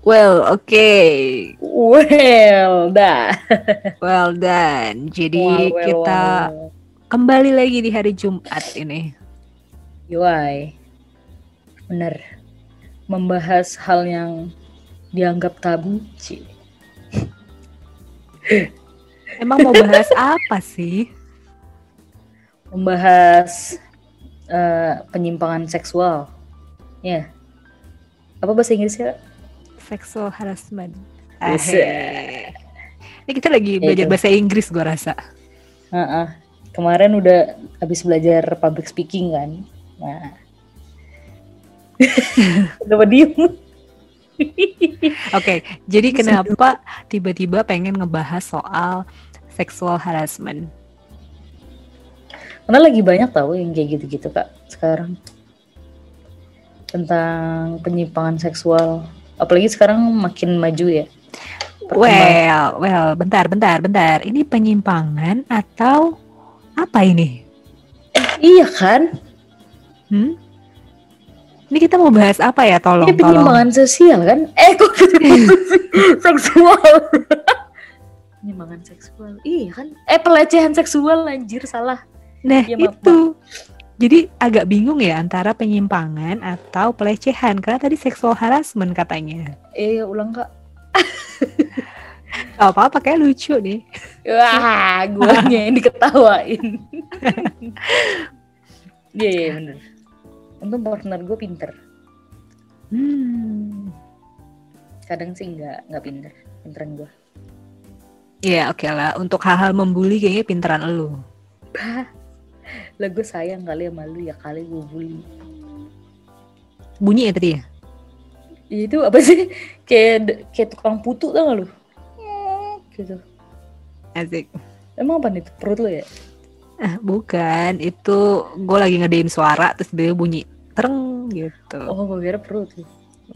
Well, okay. Well, dah. Well done. Jadi Well, well, kita well. kembali lagi di hari Jumat ini. Yoi. Bener. Membahas hal yang dianggap tabu. Ci. Emang mau bahas apa sih? Membahas eh, penyimpangan seksual. Ya. Apa bahasa Inggrisnya? Sexual harassment. Ini kita lagi belajar itu. bahasa Inggris gua rasa. Heeh. Kemarin udah habis belajar public speaking kan. Nah. Udah diem. Oke, jadi kenapa tiba-tiba pengen ngebahas soal sexual harassment? Karena lagi banyak tahu yang kayak gitu-gitu kak sekarang tentang penyimpangan seksual. Apalagi sekarang makin maju ya. Well, well, bentar, bentar, bentar. Ini penyimpangan atau apa ini? Iya kan? Hmm? Ini kita mau bahas apa ya? Tolong, Ini tolong. penyimpangan sosial kan? Eh kok seksual? penyimpangan seksual. Iya kan? Eh pelecehan seksual anjir salah. Nah, maaf, itu. Jadi agak bingung ya antara penyimpangan atau pelecehan karena tadi sexual harassment katanya. Eh ulang kak. Gak apa-apa kayak lucu nih. Wah, guanya yang diketawain. Iya, iya bener. Untung partner gue pinter. Hmm. Kadang sih nggak nggak pinter. Pinteran gue. Iya oke lah. Untuk hal-hal membuli kayaknya pinteran lu. Lah gue sayang kali sama lu ya kali gue bully. Bunyi ya tadi ya? Itu apa sih? Kayak kayak tukang putu tau gak lu? Gitu. Asik. Emang apa nih? Perut lu ya? Ah, bukan. Itu gue lagi ngedein suara terus dia bunyi tereng gitu. Oh, gue kira perut.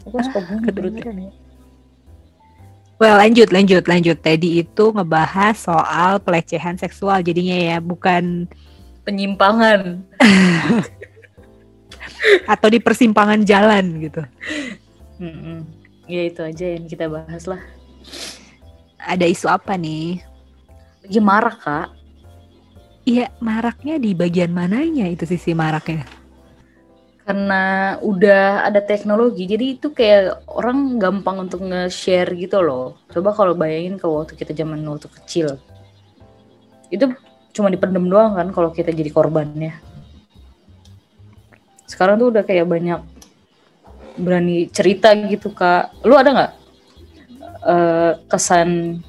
Aku suka bunyi perutnya. kedengeran ya. Well, lanjut, lanjut, lanjut. Tadi itu ngebahas soal pelecehan seksual jadinya ya, bukan Penyimpangan. atau di persimpangan jalan gitu. Mm-mm. Ya itu aja yang kita bahas lah. Ada isu apa nih? Lagi marah kak. Iya, maraknya di bagian mananya itu sisi maraknya? karena udah ada teknologi jadi itu kayak orang gampang untuk nge-share gitu loh coba kalau bayangin ke waktu kita zaman waktu kecil itu cuma dipendem doang kan kalau kita jadi korbannya. Sekarang tuh udah kayak banyak berani cerita gitu kak. Lu ada nggak eh, kesan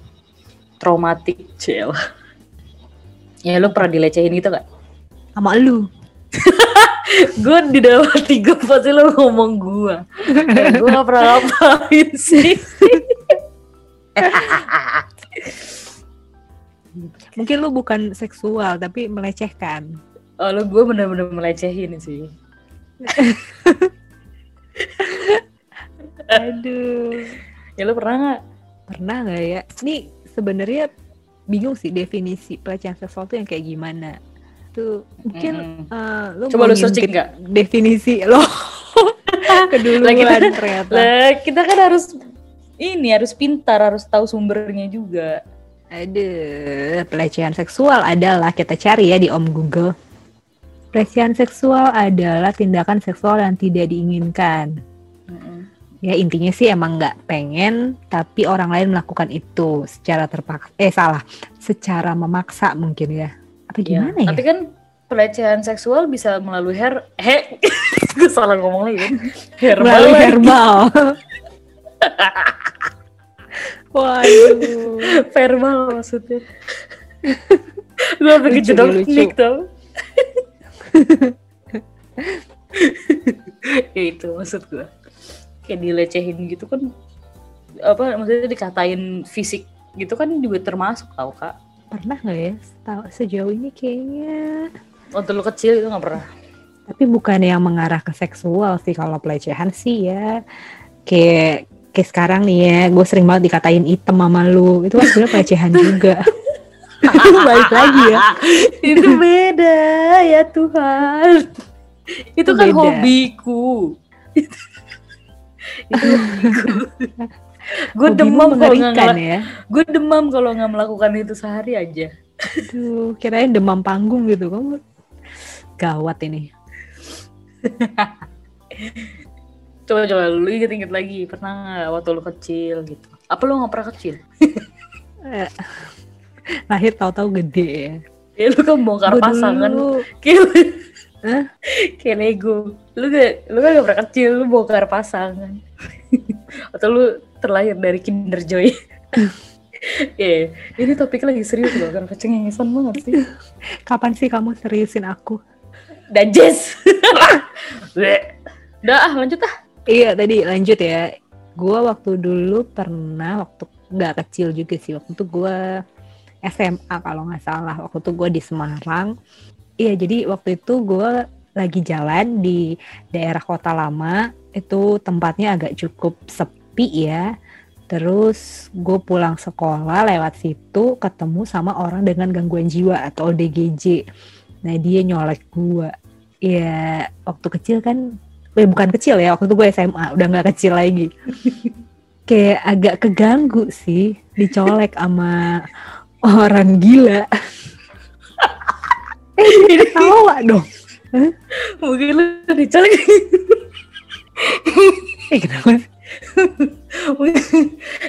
traumatik? Cel. Ya lu pernah dilecehin gitu kak Sama lu. gue di dalam hati gue pasti lo ngomong gue gue gak pernah ngapain sih Mungkin lu bukan seksual tapi melecehkan. oh lo gue bener-bener melecehin sih Aduh. ya lo pernah nggak Pernah nggak ya? Ini sebenarnya bingung sih definisi pelecehan seksual tuh yang kayak gimana. Tuh mungkin Mm-mm. eh, lu Coba lu searching nggak? Definisi lo. Keduluan kita- ternyata. lah kita kan harus ini harus pintar harus tahu sumbernya juga Aduh, pelecehan seksual adalah kita cari ya di Om Google. Pelecehan seksual adalah tindakan seksual yang tidak diinginkan. Mm-mm. Ya intinya sih emang nggak pengen, tapi orang lain melakukan itu secara terpaksa. Eh salah, secara memaksa mungkin ya. Apa Ya, gimana ya? tapi kan pelecehan seksual bisa melalui her he gue salah ngomong lagi kan herbal Melalui lagi. herbal. Waduh. verbal maksudnya. Sampai Lucu, kejedok lucu. mic tau ya itu maksud gue kayak dilecehin gitu kan apa maksudnya dikatain fisik gitu kan juga termasuk tau kak. Pernah nggak ya? Tahu sejauh ini kayaknya. Waktu lu kecil itu nggak pernah. Tapi bukan yang mengarah ke seksual sih. Kalau pelecehan sih ya. Kayak kayak sekarang nih ya gue sering banget dikatain item sama lu itu kan sebenarnya pelecehan juga balik lagi ya itu beda ya Tuhan itu kan Beda. hobiku itu gue demam kalau nggak ya. gue demam kalau nggak melakukan itu sehari aja Aduh, kirain demam panggung gitu. Kamu gawat ini. Coba coba lu inget-inget lagi pernah nggak waktu lu kecil gitu apa lu nggak pernah kecil Lahir tahu-tahu gede ya. ya lu kan bongkar Gua pasangan dulu- kayak Hah? kayak Lego lu gak lu kan gak pernah kecil lu bongkar pasangan atau lu terlahir dari Kinder Joy Iya, ini topik lagi serius loh, karena kecengengesan banget sih. Kapan sih kamu seriusin aku? Dan Jess. Udah ah, lanjut ah. Iya tadi lanjut ya. Gua waktu dulu pernah waktu nggak kecil juga sih waktu itu gua SMA kalau nggak salah waktu itu gua di Semarang. Iya jadi waktu itu gua lagi jalan di daerah kota lama itu tempatnya agak cukup sepi ya. Terus gue pulang sekolah lewat situ ketemu sama orang dengan gangguan jiwa atau ODGJ. Nah dia nyolek gua. Ya waktu kecil kan eh, bukan kecil ya waktu itu gue SMA udah nggak kecil lagi kayak agak keganggu sih dicolek sama orang gila eh jadi ketawa dong Mungkin lu dicolek. eh kenapa?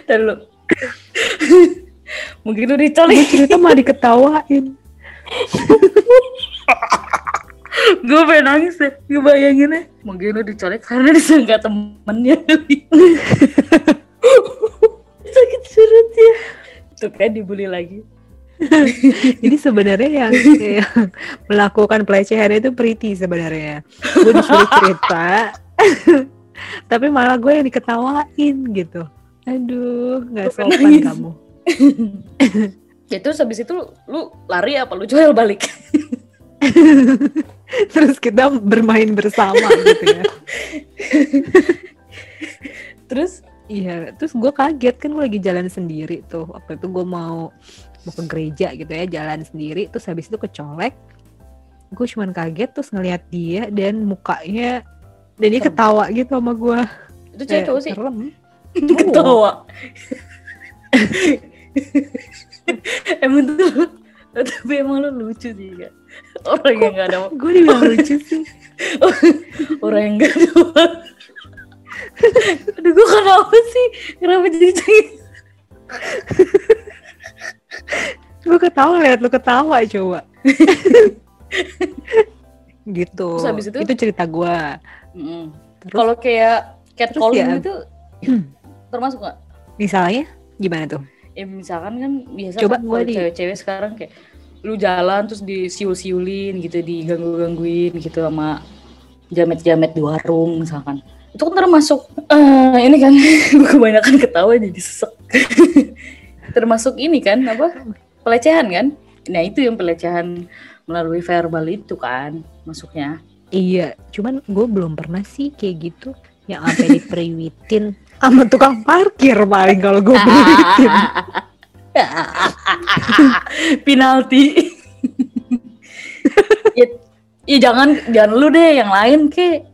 Dan lu. Mungkin lu dicolek. Cerita malah diketawain gue pengen nangis deh. Gue bayanginnya. Mungkin dicolek karena disangka temennya. Sakit surut ya. Tuh kan dibully lagi. jadi sebenarnya yang, yang melakukan pelecehan itu Priti sebenarnya gue disuruh cerita tapi malah gue yang diketawain gitu aduh nggak sopan nangis. kamu Ya terus habis itu lu, lu lari apa lu jual balik? terus kita bermain bersama gitu ya Terus Iya, terus gue kaget kan gue lagi jalan sendiri tuh. Waktu itu gue mau mau ke gereja gitu ya, jalan sendiri. Terus habis itu kecolek. Gue cuman kaget terus ngeliat dia dan mukanya dan dia ketawa gitu sama gue. itu cewek cowok sih Serem. ketawa. emang tuh tapi emang lu lucu sih kan orang yang gak ada Gue dibilang lucu sih. orang yang gak ada aduh gue kenapa sih kenapa jadi cengeng Gue ketawa liat lu ketawa coba. gitu. Terus habis itu? cerita gue. Mm. Kalau kayak catcalling ya? itu termasuk gak? misalnya gimana tuh? ya misalkan kan biasa Coba kan di- cewek-cewek sekarang kayak lu jalan terus disiul-siulin gitu diganggu-gangguin gitu sama jamet-jamet di warung misalkan. Itu kan termasuk eh, ini kan gue kebanyakan ketawa jadi sesek. Termasuk ini kan apa pelecehan kan? Nah itu yang pelecehan melalui verbal itu kan masuknya Iya, cuman gue belum pernah sih kayak gitu yang sampai diperiwitin sama tukang parkir paling kalau gue periwitin. penalti. Ya, ya jangan jangan lu deh yang lain ke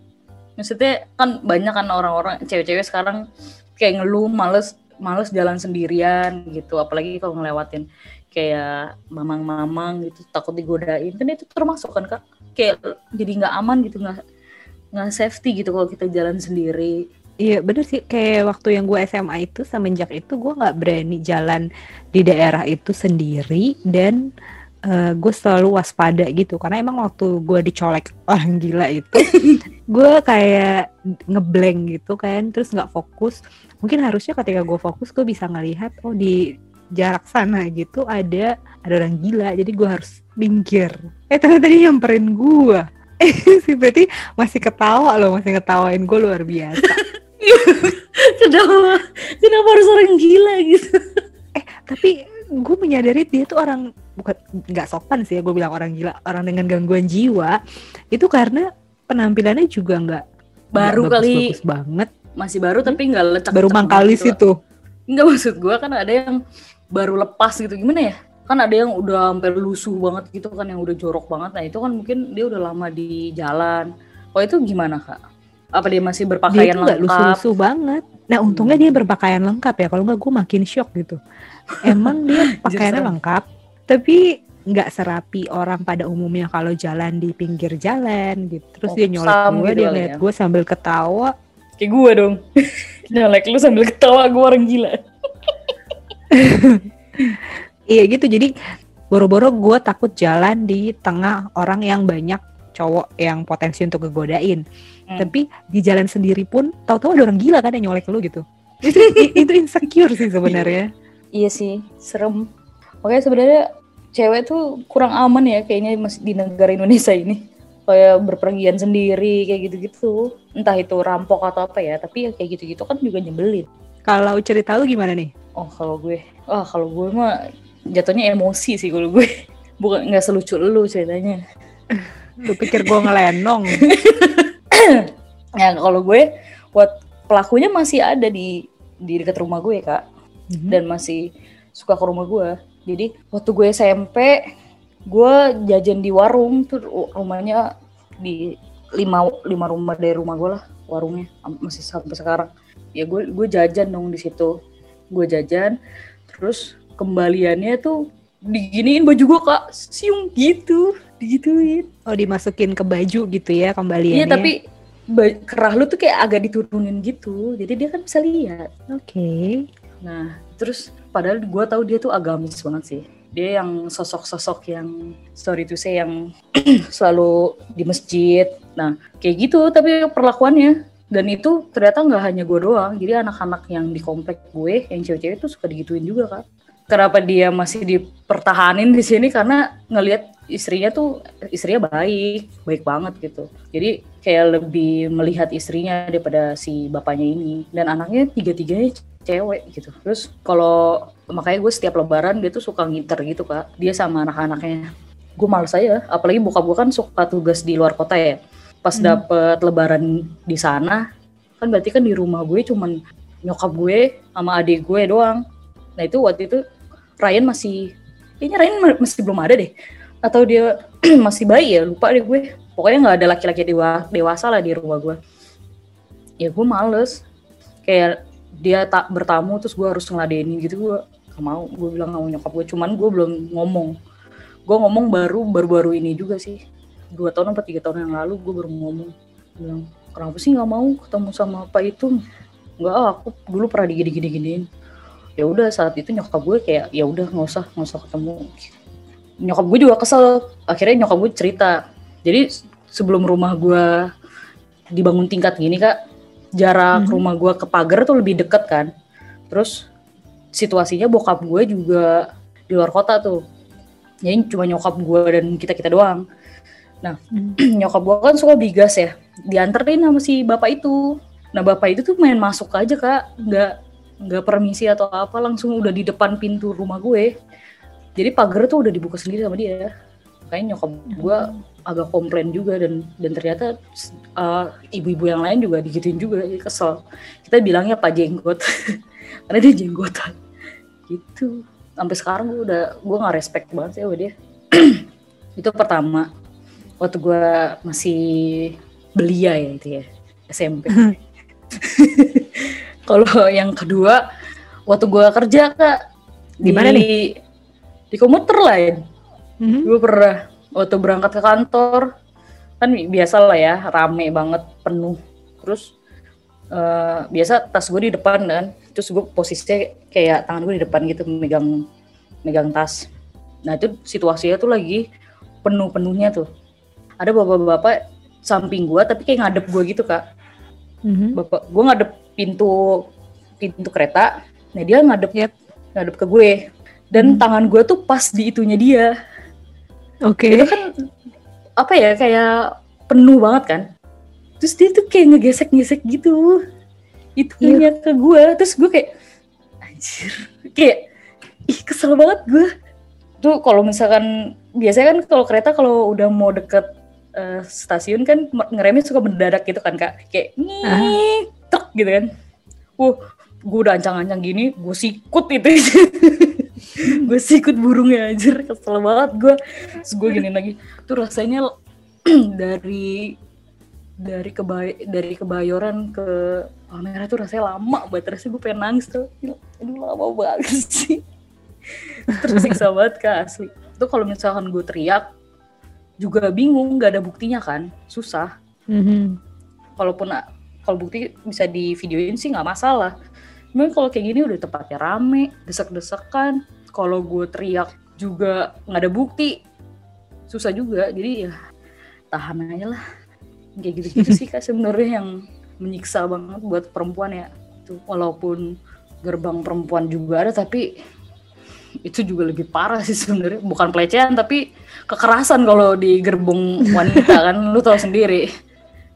maksudnya kan banyak kan orang-orang cewek-cewek sekarang kayak ngeluh males males jalan sendirian gitu. Apalagi kalau ngelewatin kayak mamang-mamang gitu takut digodain. Kan itu termasuk kan kak? Kayak jadi nggak aman gitu nggak nggak safety gitu kalau kita jalan sendiri Iya bener sih. Kayak waktu yang gue SMA itu semenjak itu gue nggak berani jalan di daerah itu sendiri dan eh, gue selalu waspada gitu. Karena emang waktu gue dicolek orang gila itu gue kayak ngeblank gitu kan terus nggak fokus. Mungkin harusnya ketika gue fokus gue bisa ngelihat oh di jarak sana gitu ada ada orang gila. Jadi gue harus minggir. Eh ternyata dia nyamperin gue sih berarti masih ketawa loh masih ngetawain gue luar biasa kenapa kenapa harus orang gila gitu? Tapi gue menyadari dia tuh orang bukan nggak sopan sih ya gue bilang orang gila orang dengan gangguan jiwa itu karena penampilannya juga nggak baru nggak kali bagus-bagus banget. masih baru tapi nggak lecak baru mangkali situ. Enggak maksud gua kan ada yang baru lepas gitu gimana ya? Kan ada yang udah hampir lusuh banget gitu kan yang udah jorok banget. Nah itu kan mungkin dia udah lama di jalan. Oh itu gimana kak apa dia masih dia berpakaian nggak lengkap lusuh-lusuh banget Nah untungnya dia berpakaian lengkap ya, kalau nggak gue makin shock gitu. Emang dia pakaiannya lengkap, tapi nggak serapi orang pada umumnya kalau jalan di pinggir jalan gitu. Terus Oh, dia nyolek gue, gitu dia kali liat ya. gue sambil ketawa. Kayak gue dong. Nyalek lu sambil ketawa gue orang gila. Iya gitu, jadi boro-boro gue takut jalan di tengah orang yang banyak cowok yang potensi untuk ngegodain. Hmm. Tapi di jalan sendiri pun tahu-tahu ada orang gila kan yang nyolek lu gitu. Itu, itu insecure sih sebenarnya. Iya sih, serem. Makanya sebenarnya cewek tuh kurang aman ya kayaknya masih di negara Indonesia ini. Kayak berpergian sendiri kayak gitu-gitu. Entah itu rampok atau apa ya, tapi ya kayak gitu-gitu kan juga nyebelin. Kalau cerita lu gimana nih? Oh kalau gue, oh kalau gue mah jatuhnya emosi sih kalau gue. Bukan nggak selucu lu ceritanya. Lu pikir gue ngelenong? Ya kalau gue, buat pelakunya masih ada di di dekat rumah gue kak. Mhm. dan masih suka ke rumah gue. Jadi waktu gue SMP, gue jajan di warung tuh ru- rumahnya di lima lima rumah dari rumah gue lah warungnya masih sampai sekarang. Ya gue gue jajan dong di situ. Gue jajan, terus kembaliannya tuh diginiin baju gue kak siung gitu digituin Oh dimasukin ke baju gitu ya kembaliannya. iya tapi kerah lu tuh kayak agak diturunin gitu jadi dia kan bisa lihat Oke. Nah, terus padahal gue tahu dia tuh agamis banget sih. Dia yang sosok-sosok yang sorry to say yang selalu di masjid. Nah, kayak gitu tapi perlakuannya dan itu ternyata nggak hanya gue doang. Jadi anak-anak yang di komplek gue, yang cewek-cewek itu suka digituin juga kak. Kenapa dia masih dipertahanin di sini karena ngelihat istrinya tuh istrinya baik, baik banget gitu. Jadi kayak lebih melihat istrinya daripada si bapaknya ini dan anaknya tiga-tiganya cewek gitu. Terus kalau makanya gue setiap lebaran dia tuh suka nginter gitu kak. Dia sama anak-anaknya. Gue males aja. Apalagi bokap gue kan suka tugas di luar kota ya. Pas Hmm. dapet lebaran di sana, kan berarti kan di rumah gue cuman nyokap gue sama adik gue doang. Nah itu waktu itu Ryan masih, kayaknya Ryan ma- masih belum ada deh. Atau dia masih bayi ya, lupa deh gue. Pokoknya nggak ada laki-laki dewa, dewasa lah di rumah gue. Ya gue males. Kayak dia tak bertamu terus gue harus ngeladenin gitu gue gak mau. Gue bilang sama nyokap gue cuman gue belum ngomong. Gue ngomong baru baru-baru ini juga sih. Dua tahun atau tiga tahun yang lalu gue baru ngomong. Bilang kenapa sih nggak mau ketemu sama apa itu? Nggak ah, aku dulu pernah digini gini giniin ya udah saat itu nyokap gue kayak ya udah nggak usah nggak usah ketemu nyokap gue juga kesel. Akhirnya nyokap gue cerita. Jadi sebelum rumah gue dibangun tingkat gini kak jarak Mhm. rumah gue ke pagar tuh lebih deket kan. Terus situasinya bokap gue juga di luar kota tuh. Jadi cuma nyokap gue dan kita kita doang. Hmm. nyokap gue kan suka bigas ya. Dianterin sama si bapak itu. Nah bapak itu tuh main masuk aja kak. Nggak nggak permisi atau apa langsung udah di depan pintu rumah gue jadi pagar tuh udah dibuka sendiri sama dia. Makanya nyokap gue agak komplain juga dan dan ternyata uh, ibu-ibu yang lain juga digituin juga. Jadi kesel. Kita bilangnya pak jenggot. Karena dia jenggotan. Gitu. Sampai sekarang gue udah gue nggak respect banget sih sama dia. Itu pertama. Waktu gue masih belia ya itu ya. SMP kalau yang kedua waktu gue kerja kak Di mana nih? Di komuter lain. Mhm. gue pernah waktu berangkat ke kantor kan biasa lah ya rame banget penuh. Terus eh, biasa tas gue di depan kan. Terus gue posisinya kayak tangan gue di depan gitu megang megang tas. Nah itu situasinya tuh lagi penuh-penuhnya tuh. Ada bapak-bapak samping gue tapi kayak ngadep gue gitu kak. Mhm. bapak gue ngadep pintu pintu kereta. Nah dia ngadep Yep. ngadep ke gue dan Hmm. tangan gue tuh pas di itunya dia. Oke. itu kan apa ya kayak penuh banget kan. Terus dia tuh kayak ngegesek-gesek gitu. Itu Iya. ke gue terus gue kayak anjir. Kayak ih kesel banget gue. Tuh kalau misalkan biasanya kan kalau kereta kalau udah mau deket eh, stasiun kan ngeremnya suka mendadak gitu kan kak. Kayak nih truk gitu kan. Uh gue udah ancang-ancang gini gue sikut itu gue sikut burungnya anjir. Kesel banget gue terus gue gini lagi. Tuh rasanya dari dari kebay dari kebayoran ke kamera tuh rasanya lama banget. Rasanya gue pengen nangis tuh. Aduh lama banget sih. Tersiksa banget kak asli. Itu kalau misalkan gue teriak juga bingung nggak ada buktinya kan. Susah. Mhm. kalaupun kalau bukti bisa di videoin sih nggak masalah. Cuman kalau kayak gini udah tempatnya rame desek-desekan kalau gue teriak juga nggak ada bukti susah juga. Jadi ya tahan aja lah. Kayak gitu-gitu sih kak sebenarnya yang menyiksa banget buat perempuan ya. Tuh walaupun gerbang perempuan juga ada tapi itu juga lebih parah sih sebenarnya. Bukan pelecehan tapi kekerasan kalau di gerbong wanita kan. Lu tahu sendiri.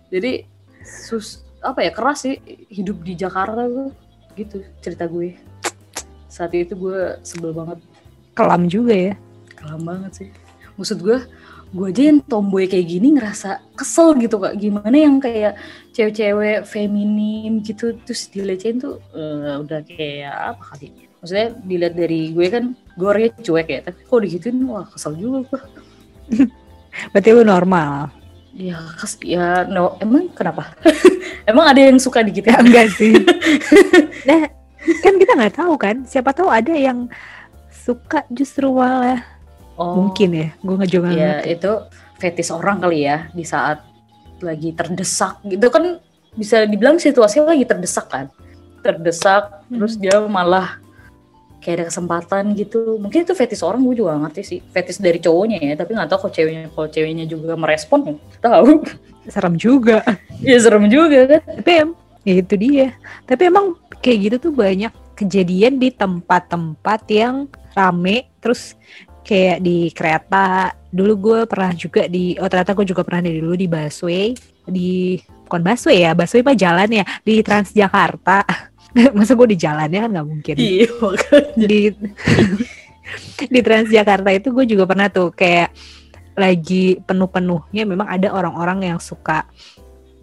Jadi sus apa ya keras sih hidup di Jakarta tuh. Gitu cerita gue saat itu gue sebel banget. Kelam juga ya. kelam banget sih. Maksud gue gue aja yang tomboy kayak gini ngerasa kesel gitu kak. Gimana yang kayak cewek-cewek feminim gitu terus dilecehin tuh eh, udah kayak apa kali maksudnya dilihat dari gue kan gue orangnya cuek ya tapi kok digituin wah kesel juga gue. Berarti lu normal. ya kes ya no emang kenapa? Emang ada yang suka digituin? Ya, enggak sih. nah, kan kita nggak tahu kan. Siapa tahu ada yang suka justru malah oh, mungkin ya. Gue nggak juga ya itu fetis orang kali ya di saat lagi terdesak gitu kan bisa dibilang situasinya lagi terdesak kan terdesak Hmm. terus dia malah kayak ada kesempatan gitu mungkin itu fetis orang gue juga gak ngerti sih fetis dari cowoknya ya tapi nggak tahu kalau ceweknya kalau ceweknya juga merespon ya tahu Serem juga. ya serem juga kan Tapi ya itu dia. Tapi emang kayak gitu tuh banyak kejadian di tempat-tempat yang rame. Terus kayak di kereta. Dulu gue pernah juga di, oh ternyata gue juga pernah di dulu di busway. Di, bukan busway ya, busway mah jalan ya. Di Transjakarta. Masa gue di jalannya kan nggak mungkin. iya makanya di di Transjakarta itu gue juga pernah tuh kayak lagi penuh-penuhnya memang ada orang-orang yang suka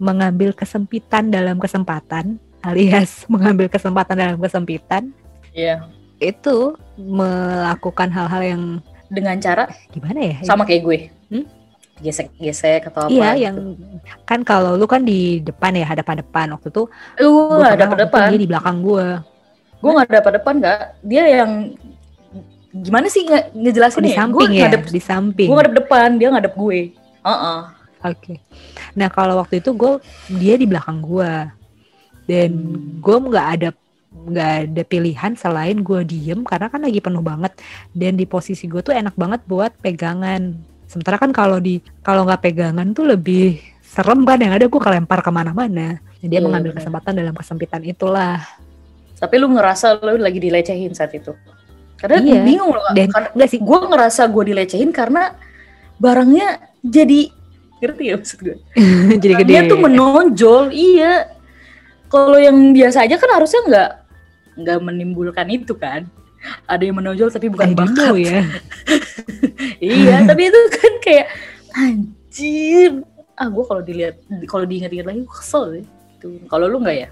mengambil kesempitan dalam kesempatan alias mengambil kesempatan dalam kesempitan iya. itu melakukan hal-hal yang dengan cara gimana ya? sama kayak gue. Hmm? gesek-gesek atau apa Iya, gitu. yang kan kalau lu kan di depan ya hadap-hadapan waktu itu lu gue nggak pernah dapet waktu itu depan. dia di belakang gue gue nggak dapat depan nggak. Dia yang gimana sih nge ngejelasin di ya samping ya? ngadep di samping. gue ngadep depan dia ngadep gue. Heeh. Oke. Nah kalau waktu itu gue dia di belakang gue dan Hmm. gue nggak ada nggak ada pilihan selain gue diem karena kan lagi penuh banget dan di posisi gue tuh enak banget buat pegangan. Sementara kan kalau di kalau nggak pegangan tuh lebih serem kan yang ada gue kelempar ke mana-mana. Nah, dia Iya, mengambil benar. kesempatan dalam kesempitan itulah. tapi lu ngerasa lu lagi dilecehin saat itu karena Iya. bingung loh Dan karena enggak sih gue ngerasa gue dilecehin karena barangnya jadi ngerti ya maksud gue jadi gede. Barangnya tuh menonjol iya kalau yang biasa aja kan harusnya nggak nggak menimbulkan itu kan ada yang menonjol tapi bukan I don't bakat know ya. iya tapi itu kan kayak anjir ah gue kalau dilihat kalau diingat-ingat lagi kesel Tuh. kalau lu nggak ya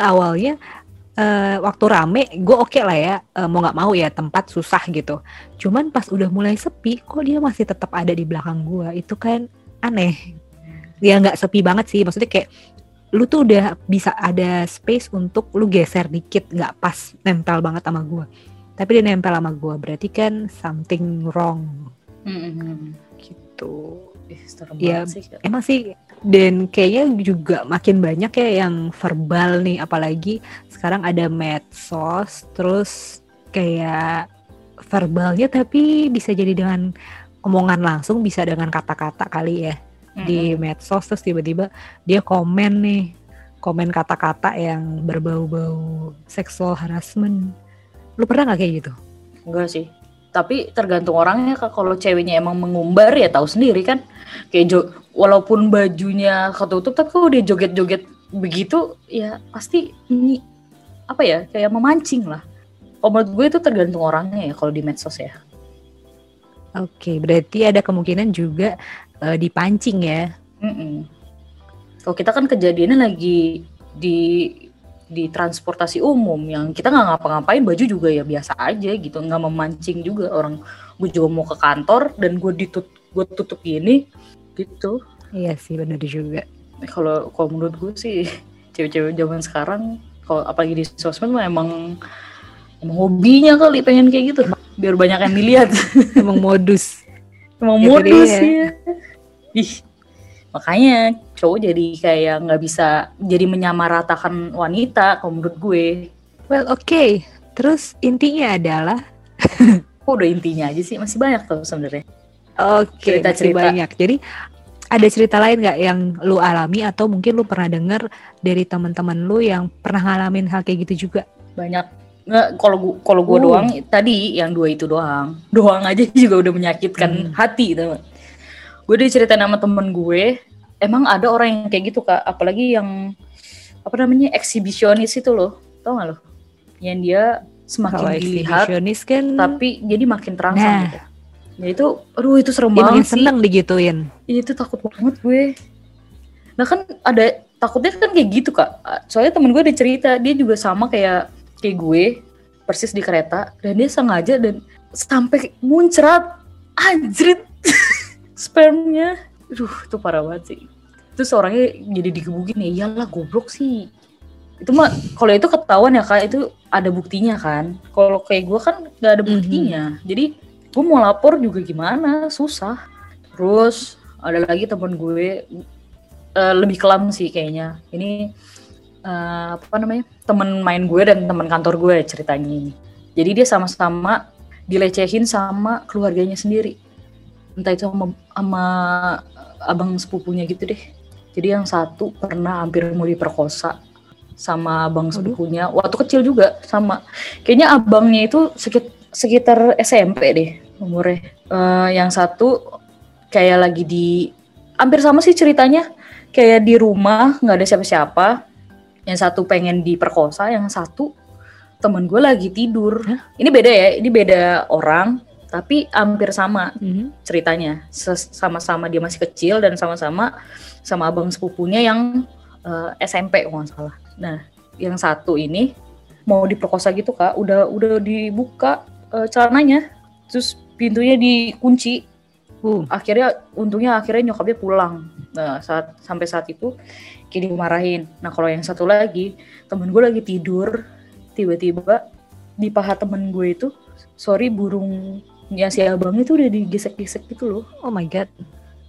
awalnya eh, waktu rame gue oke lah ya. Eh, mau nggak mau ya tempat susah gitu. Cuman pas udah mulai sepi kok dia masih tetap ada di belakang gue itu kan aneh. Ya nggak sepi banget sih. Maksudnya kayak lu tuh udah bisa ada space untuk lu geser dikit. Nggak pas nempel banget sama gue tapi dia nempel sama gue berarti kan something wrong. Hmm, gitu Ih, serem banget sih. Emang sih. Dan kayaknya juga makin banyak ya yang verbal nih. Apalagi sekarang ada medsos terus kayak verbalnya tapi bisa jadi dengan omongan langsung bisa dengan kata-kata kali ya. Di medsos terus tiba-tiba dia komen nih. Komen kata-kata yang berbau-bau seksual harassment. Lu pernah nggak kayak gitu? Enggak sih tapi tergantung orangnya Kak. kalau ceweknya emang mengumbar ya tahu sendiri kan kayak jo walaupun bajunya ketutup tapi kalau dia joget-joget begitu ya pasti ini apa ya kayak memancing lah kalau menurut gue itu tergantung orangnya ya kalau di medsos ya oke berarti ada kemungkinan juga eh, dipancing ya Mm-mm. Kalau kita kan kejadiannya lagi di di transportasi umum yang kita nggak ngapa-ngapain baju juga ya biasa aja gitu nggak memancing juga orang. Gue juga mau ke kantor dan gue ditut gue tutup gini gitu. Iya sih benar juga. Kalau kalau menurut gue sih cewek-cewek zaman sekarang kalau apalagi di sosmed mah emang emang hobinya kali pengen kayak gitu. Biar banyak yang dilihat. Emang modus. Emang Itu modus dia. ya ih makanya cowok jadi kayak nggak bisa jadi menyamaratakan wanita kalau menurut gue. Well oke terus intinya adalah kok udah intinya aja sih? Masih banyak tuh sebenarnya. Oke masih Cerita-cerita. banyak. Jadi ada cerita lain nggak yang lu alami atau mungkin lu pernah denger dari teman-teman lu yang pernah ngalamin hal kayak gitu juga? Banyak. Nggak kalau gua kalau gua Oh. doang tadi yang dua itu doang. Doang aja juga udah menyakitkan Hmm. hati gitu gue diceritain sama temen gue emang ada orang yang kayak gitu kak apalagi yang apa namanya eksibisionis itu loh tau gak lo yang dia semakin kalau dilihat kan tapi jadi makin terangsang Nah. gitu ya itu aduh itu serem dia banget sih seneng digituin Iya itu takut banget gue. Nah kan ada takutnya kan kayak gitu kak. Soalnya temen gue ada cerita dia juga sama kayak kayak gue persis di kereta dan dia sengaja dan sampai muncrat anjrit spermnya. Aduh itu parah banget sih. Terus orangnya jadi digebukin ya iyalah goblok sih. Itu mah kalau itu ketahuan ya kak itu ada buktinya kan. Kalau kayak gue kan nggak ada Mhm. buktinya. Jadi gue mau lapor juga gimana susah. Terus ada lagi temen gue eh, lebih kelam sih kayaknya. Ini eh, apa namanya temen main gue dan temen kantor gue ceritanya ini. Jadi dia sama-sama dilecehin sama keluarganya sendiri. Entah itu sama, sama abang sepupunya gitu deh. Jadi yang satu pernah hampir mau diperkosa sama abang sepupunya. Waktu kecil juga sama. Kayaknya abangnya itu sekit- sekitar SMP deh umurnya. Eh, yang satu kayak lagi di hampir sama sih ceritanya. Kayak di rumah nggak ada siapa-siapa. Yang satu pengen diperkosa yang satu temen gue lagi tidur. Ini beda ya ini beda orang tapi hampir sama Mhm. ceritanya. Ses- sama-sama dia masih kecil dan sama-sama sama abang sepupunya yang eh, SMP kalau nggak salah. Nah yang satu ini mau diperkosa gitu kak. Udah udah dibuka eh, celananya. Terus pintunya dikunci. Uh, akhirnya untungnya akhirnya nyokapnya pulang. Nah saat sampai saat itu kayak dimarahin. Nah kalau yang satu lagi temen gue lagi tidur. Tiba-tiba di paha temen gue itu sorry burungnya si abang itu udah digesek-gesek gitu loh. Oh my god.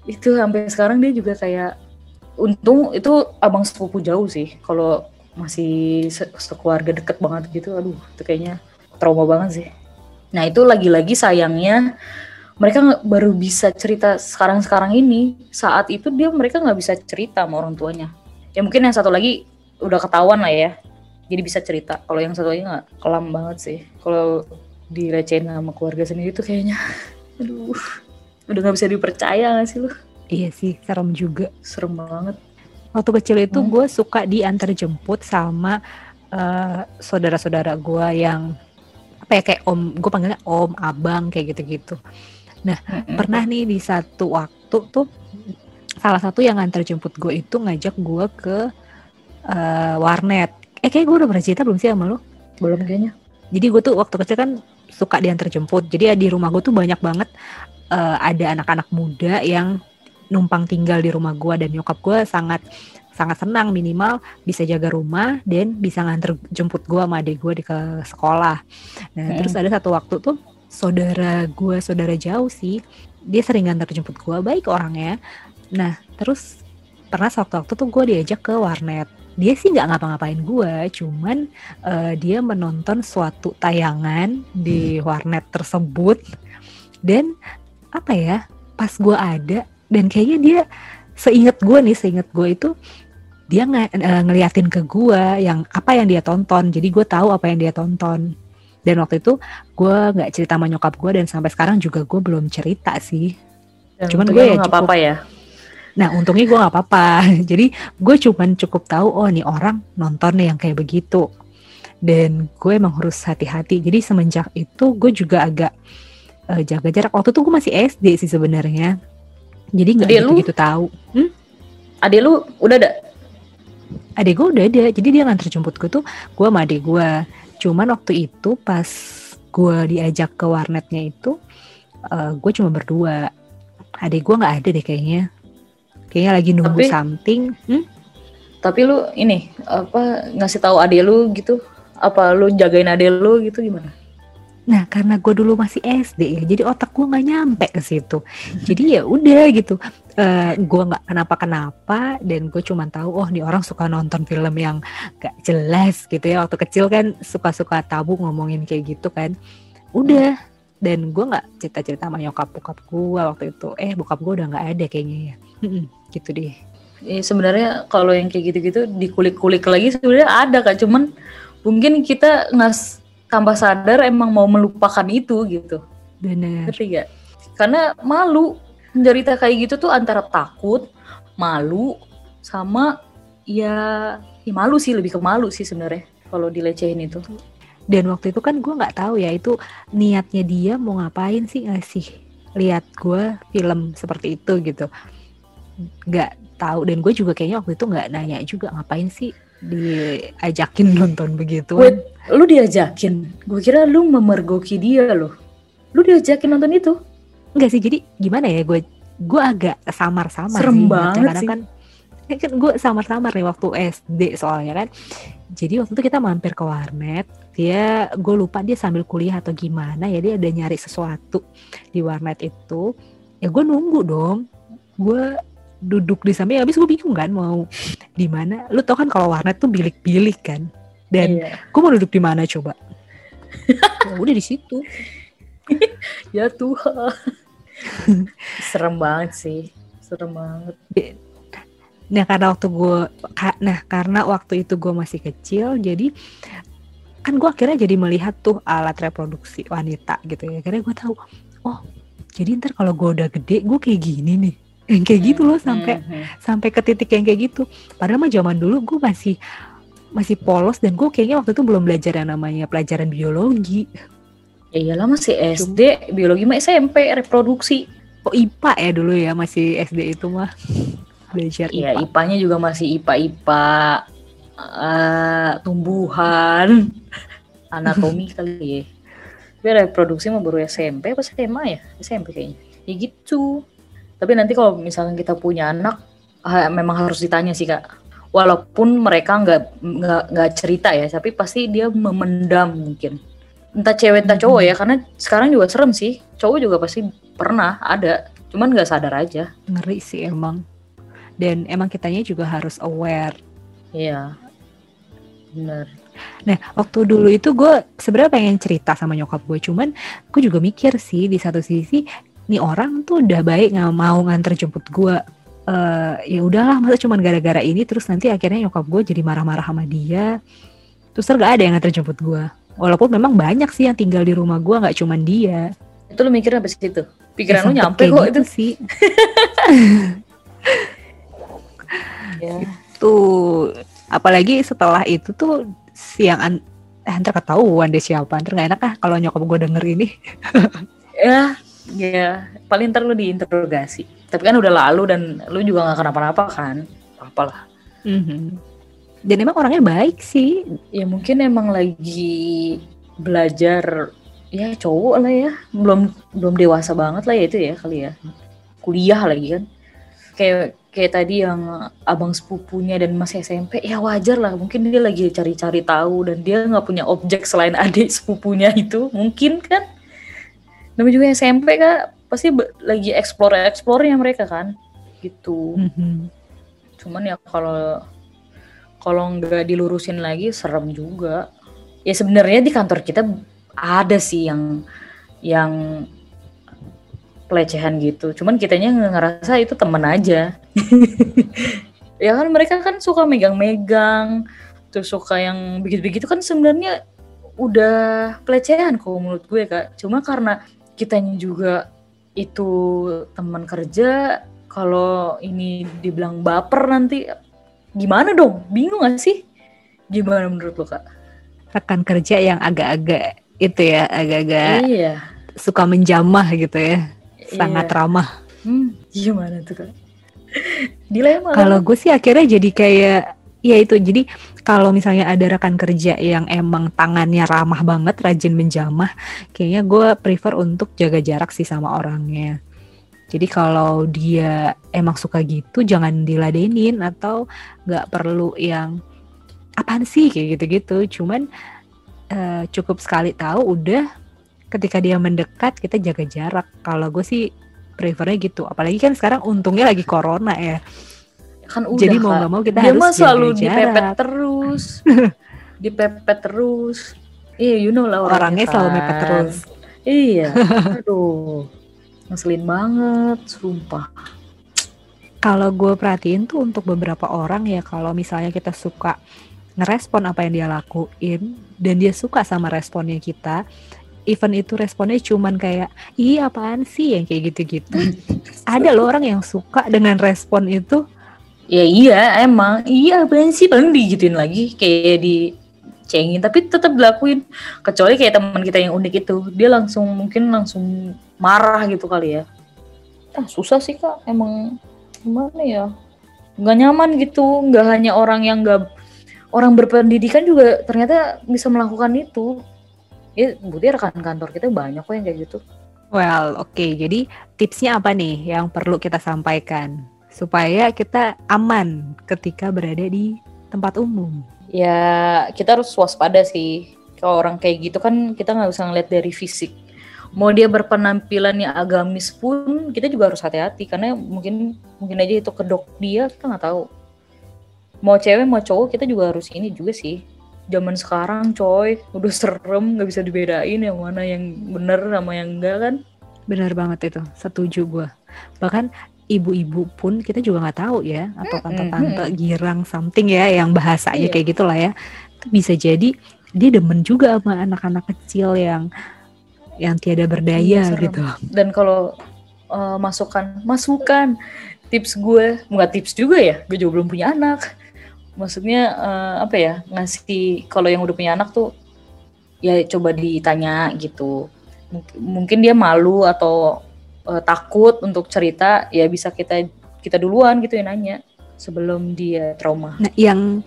itu sampai sekarang dia juga kayak untung itu abang sepupu jauh sih. Kalau masih se- sekeluarga deket banget gitu aduh itu kayaknya trauma banget sih. Nah itu lagi-lagi sayangnya mereka baru bisa cerita sekarang-sekarang ini. Saat itu dia mereka nggak bisa cerita sama orang tuanya. Ya mungkin yang satu lagi udah ketahuan lah ya. Jadi bisa cerita. Kalau yang satu lagi nggak kelam banget sih. Kalau direcehin sama keluarga sendiri tuh kayaknya aduh udah nggak bisa dipercaya gak sih lu Iya sih, serem juga. serem banget Waktu kecil itu Hmm. gue suka diantar jemput sama eh, saudara-saudara gue yang apa ya kayak om, gue panggilnya om, abang kayak gitu-gitu. Mm-mm. Pernah nih di satu waktu tuh salah satu yang antar jemput gue itu ngajak gue ke eh, warnet. Eh kayak gue udah pernah cerita belum sih sama lo? belum kayaknya Jadi gue tuh waktu kecil kan suka diantar jemput. Jadi ya di rumah gue tuh banyak banget eh, ada anak-anak muda yang numpang tinggal di rumah gue dan nyokap gue sangat sangat senang minimal bisa jaga rumah dan bisa nganter jemput gue sama adik gue di ke sekolah. Nah Mm-mm. terus ada satu waktu tuh saudara gue saudara jauh sih dia sering nganter jemput gue baik orangnya. Nah terus pernah sewaktu-waktu tuh gue diajak ke warnet. Dia sih nggak ngapa-ngapain gue, cuman eh, dia menonton suatu tayangan di warnet tersebut dan apa ya pas gue ada dan kayaknya dia seingat gue nih seingat gue itu dia nge- eh, ngeliatin ke gue yang apa yang dia tonton jadi gue tahu apa yang dia tonton dan waktu itu gue nggak cerita sama nyokap gue dan sampai sekarang juga gue belum cerita sih Dan Cuman gue ya nggak apa-apa ya Nah untungnya gue nggak apa-apa. Jadi gue cuman cukup tahu oh nih orang nonton yang kayak begitu. Dan gue emang harus hati-hati. Jadi semenjak itu gue juga agak eh, jaga jarak. Waktu itu gue masih SD sih sebenarnya. Jadi nggak Adik lu? gitu-gitu tahu. adik lu udah ada Adik gue udah ada. Jadi dia nganter jemput gue tuh gue sama adik gue. Cuman waktu itu pas gue diajak ke warnetnya itu eh, gue cuma berdua. Adik gue nggak ada deh kayaknya. Kayaknya lagi nunggu Tapi- something. Hmm? tapi lu ini apa ngasih tahu adik lu gitu apa lu jagain adik lu gitu gimana Nah, karena gue dulu masih SD ya, jadi otak gue nggak nyampe ke situ. Jadi ya udah gitu, uh, gue nggak kenapa-kenapa dan gue cuma tahu, oh nih orang suka nonton film yang gak jelas gitu ya. Waktu kecil kan suka-suka tabu ngomongin kayak gitu kan. Udah, dan gue nggak cerita-cerita sama nyokap bokap gue waktu itu. Eh, bokap gue udah nggak ada kayaknya ya. gitu deh. Ya, sebenarnya kalau yang kayak gitu-gitu dikulik-kulik lagi sebenarnya ada kak, cuman mungkin kita ngas tambah sadar emang mau melupakan itu gitu. Benar. Ngerti Karena malu. Menderita kayak gitu tuh antara takut, malu, sama ya, ya malu sih lebih ke malu sih sebenarnya kalau dilecehin itu. Dan waktu itu kan gue nggak tahu ya itu niatnya dia mau ngapain sih ngasih lihat gue film seperti itu gitu. Nggak tahu dan gue juga kayaknya waktu itu nggak nanya juga ngapain sih diajakin nonton begitu. Wait, lu diajakin? Gue kira lu memergoki dia loh. Lu diajakin nonton itu? Enggak sih, jadi gimana ya gue gue agak samar-samar Serem sih. banget karena sih. kan kan gue samar-samar nih waktu SD soalnya kan. Jadi waktu itu kita mampir ke warnet, dia gue lupa dia sambil kuliah atau gimana ya dia ada nyari sesuatu di warnet itu. Ya gue nunggu dong. Gue duduk di samping habis gue bingung kan mau di mana. Lu tau kan kalau warnet tuh bilik-bilik kan? Dan iya. gue mau duduk di mana coba? Ya udah di situ. Ya Tuhan. Serem banget sih. Serem banget. Nah karena waktu gue nah karena waktu itu gue masih kecil jadi kan gue akhirnya jadi melihat tuh alat reproduksi wanita gitu ya. Karena gue tahu oh jadi ntar kalau gue udah gede gue kayak gini nih yang kayak gitu loh sampai mm-hmm. sampai ke titik yang kayak gitu padahal mah zaman dulu gue masih masih polos dan gue kayaknya waktu itu belum belajar yang namanya pelajaran biologi ya iyalah masih SD Cuma, biologi mah SMP reproduksi oh IPA ya dulu ya masih SD itu mah belajar IPA. Iya, IPA-nya juga masih IPA-IPA uh, eh, tumbuhan anatomi kali ya. Tapi reproduksi mah baru SMP apa SMA ya? SMP kayaknya. Ya gitu. Tapi nanti kalau misalkan kita punya anak, memang harus ditanya sih kak. Walaupun mereka nggak nggak nggak cerita ya, tapi pasti dia memendam mungkin. Entah cewek entah cowok ya, karena sekarang juga serem sih. Cowok juga pasti pernah ada, cuman nggak sadar aja. Ngeri sih emang. Dan emang kitanya juga harus aware. Iya, benar. Nah, waktu dulu itu gue sebenarnya pengen cerita sama nyokap gue, cuman gue juga mikir sih di satu sisi nih orang tuh udah baik nggak mau nganter jemput gue uh, ya udahlah masa cuman gara-gara ini terus nanti akhirnya nyokap gue jadi marah-marah sama dia. Terus gak ada yang nganter jemput gue walaupun memang banyak sih yang tinggal di rumah gue nggak cuman dia. Itu lu mikir apa sih itu pikiran ya, lu nyampe kok gitu itu. sih. Ya. itu apalagi setelah itu tuh siang an eh, ntar ketahuan deh siapa. Ntar gak enak ah kalau nyokap gue denger ini. Ya ya paling ntar lu diinterogasi. Tapi kan udah lalu dan lu juga nggak kenapa-napa kan? Apalah. Mm-hmm. dan emang orangnya baik sih. Ya mungkin emang lagi belajar ya cowok lah ya. Belum belum dewasa banget lah ya itu ya kali ya. Kuliah lagi kan. Kayak kayak tadi yang abang sepupunya dan masih SMP ya wajar lah. Mungkin dia lagi cari-cari tahu dan dia nggak punya objek selain adik sepupunya itu. Mungkin kan namanya juga SMP kak. Pasti lagi explore explore nya mereka kan? Gitu. Mm-hmm. cuman ya kalau kalau nggak dilurusin lagi serem juga. Ya sebenarnya di kantor kita ada sih yang yang pelecehan gitu. Cuman kitanya ngerasa itu temen aja. Ya kan mereka kan suka megang-megang terus suka yang begitu-begitu. Kan sebenarnya udah pelecehan kok menurut gue kak. Cuma karena kitanya juga itu teman kerja kalau ini dibilang baper nanti gimana dong? Bingung gak sih? Gimana menurut lo kak? Rekan kerja yang agak-agak itu ya agak-agak iya. suka menjamah gitu ya sangat iya. ramah. Hmm, gimana tuh kak? Dilema. Kalau gue sih akhirnya jadi kayak ya itu jadi kalau misalnya ada rekan kerja yang emang tangannya ramah banget rajin menjamah kayaknya gue prefer untuk jaga jarak sih sama orangnya Jadi kalau dia emang suka gitu jangan diladenin atau nggak perlu yang apaan sih kayak gitu-gitu. Cuman uh, cukup sekali tahu udah ketika dia mendekat kita jaga jarak. Kalau gue sih prefernya gitu. Apalagi kan sekarang untungnya lagi corona ya. Kan udah, Jadi mau nggak mau kita dia harus mah selalu dipepet jarak. terus. dipepet terus. Iya, you know lah Orangnya selalu kan. mepet terus. Iya. Aduh. Ngeselin banget, sumpah. Kalau gue perhatiin tuh untuk beberapa orang ya kalau misalnya kita suka ngerespon apa yang dia lakuin dan dia suka sama responnya kita, even itu responnya cuman kayak ih apaan sih yang kayak gitu-gitu. Ada loh orang yang suka dengan respon itu. Ya iya, emang. Iya, apaan sih? Paling digituin lagi kayak di cengin tapi tetap dilakuin. Kecuali kayak teman kita yang unik itu. Dia langsung mungkin langsung marah gitu kali ya. Ah susah sih kak. Emang gimana ya? Nggak nyaman gitu. Nggak hanya orang yang nggak orang berpendidikan juga ternyata bisa melakukan itu. Ya bukti rekan kantor kita banyak kok yang kayak gitu. Well, oke. Jadi tipsnya apa nih yang perlu kita sampaikan supaya kita aman ketika berada di tempat umum? ya kita harus waspada sih. Kalau orang kayak gitu kan kita nggak bisa ngeliat dari fisik. Mau dia berpenampilannya agamis pun kita juga harus hati-hati. Karena mungkin mungkin aja itu kedok dia kita nggak tahu. Mau cewek mau cowok kita juga harus ini juga sih. Zaman sekarang coy udah serem nggak bisa dibedain yang mana yang bener sama yang enggak kan? Benar banget itu, setuju gue. Bahkan ibu-ibu pun kita juga nggak tahu ya, atau tante-tante girang something ya, yang bahasanya Iya. kayak gitulah ya. Itu bisa jadi dia demen juga sama anak-anak kecil yang yang tiada berdaya Iya, serem. gitu. dan kalau uh, masukan masukan tips gue nggak tips juga ya gue juga belum punya anak maksudnya uh, apa ya ngasih kalau yang udah punya anak tuh ya coba ditanya gitu Mung- mungkin dia malu atau uh, takut untuk cerita ya bisa kita kita duluan gitu yang nanya sebelum dia trauma Nah, yang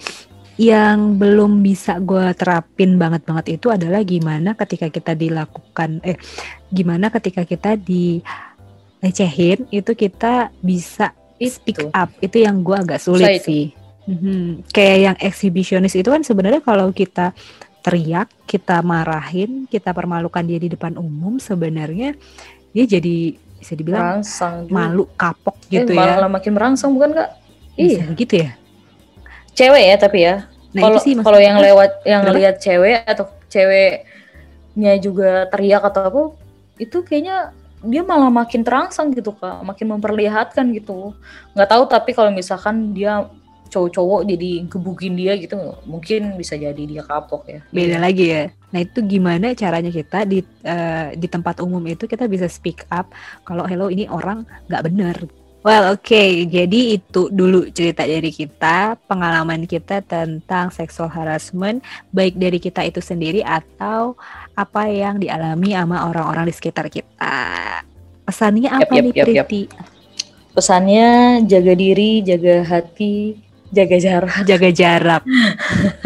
yang belum bisa gue terapin banget banget itu adalah gimana ketika kita dilakukan eh gimana ketika kita dilecehin itu kita bisa speak itu up itu yang gue agak sulit itu. sih Mhm. kayak yang eksibisionis itu kan sebenarnya kalau kita teriak kita marahin kita permalukan dia di depan umum sebenarnya dia jadi bisa dibilang merangsang juga. malu kapok Eh, gitu malah ya. makin merangsang bukan kak? Iya. gitu ya? Cewek ya tapi ya. Nah kalau sih kalau yang lewat yang ngelihat cewek atau ceweknya juga teriak atau apa itu kayaknya dia malah makin terangsang gitu kak. Makin memperlihatkan gitu. Nggak tahu tapi kalau misalkan dia cowok-cowok jadi gebukin dia gitu mungkin bisa jadi dia kapok ya. Beda lagi ya. Nah itu gimana caranya kita di eh, di tempat umum itu kita bisa speak up kalau hello ini orang nggak benar. Well oke, jadi itu dulu cerita dari kita, pengalaman kita tentang sexual harassment baik dari kita itu sendiri atau apa yang dialami sama orang-orang di sekitar kita. Pesannya apa yap, nih yap, yap. Priti? pesannya jaga diri jaga hati jaga jarak. Jaga jarak.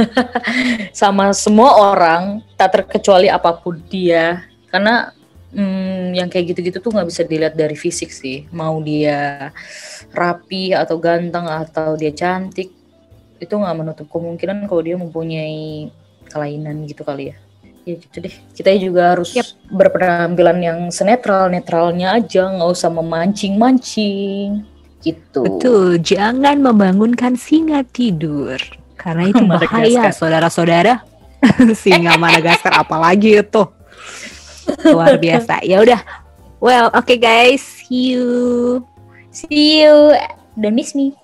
sama semua orang tak terkecuali apa pun dia. Karena hmm, yang kayak gitu-gitu tuh nggak bisa dilihat dari fisik sih. Mau dia rapi atau ganteng atau dia cantik itu nggak menutup kemungkinan kalau dia mempunyai kelainan gitu kali ya. Ya gitu deh. Kita juga harus Yap. berpenampilan yang senetral netralnya aja nggak usah memancing mancing gitu Betul, jangan membangunkan singa tidur karena itu bahaya, saudara-saudara. singa Madagaskar apalagi itu. Luar biasa. Ya udah. Well, oke guys, see you. see you don't miss me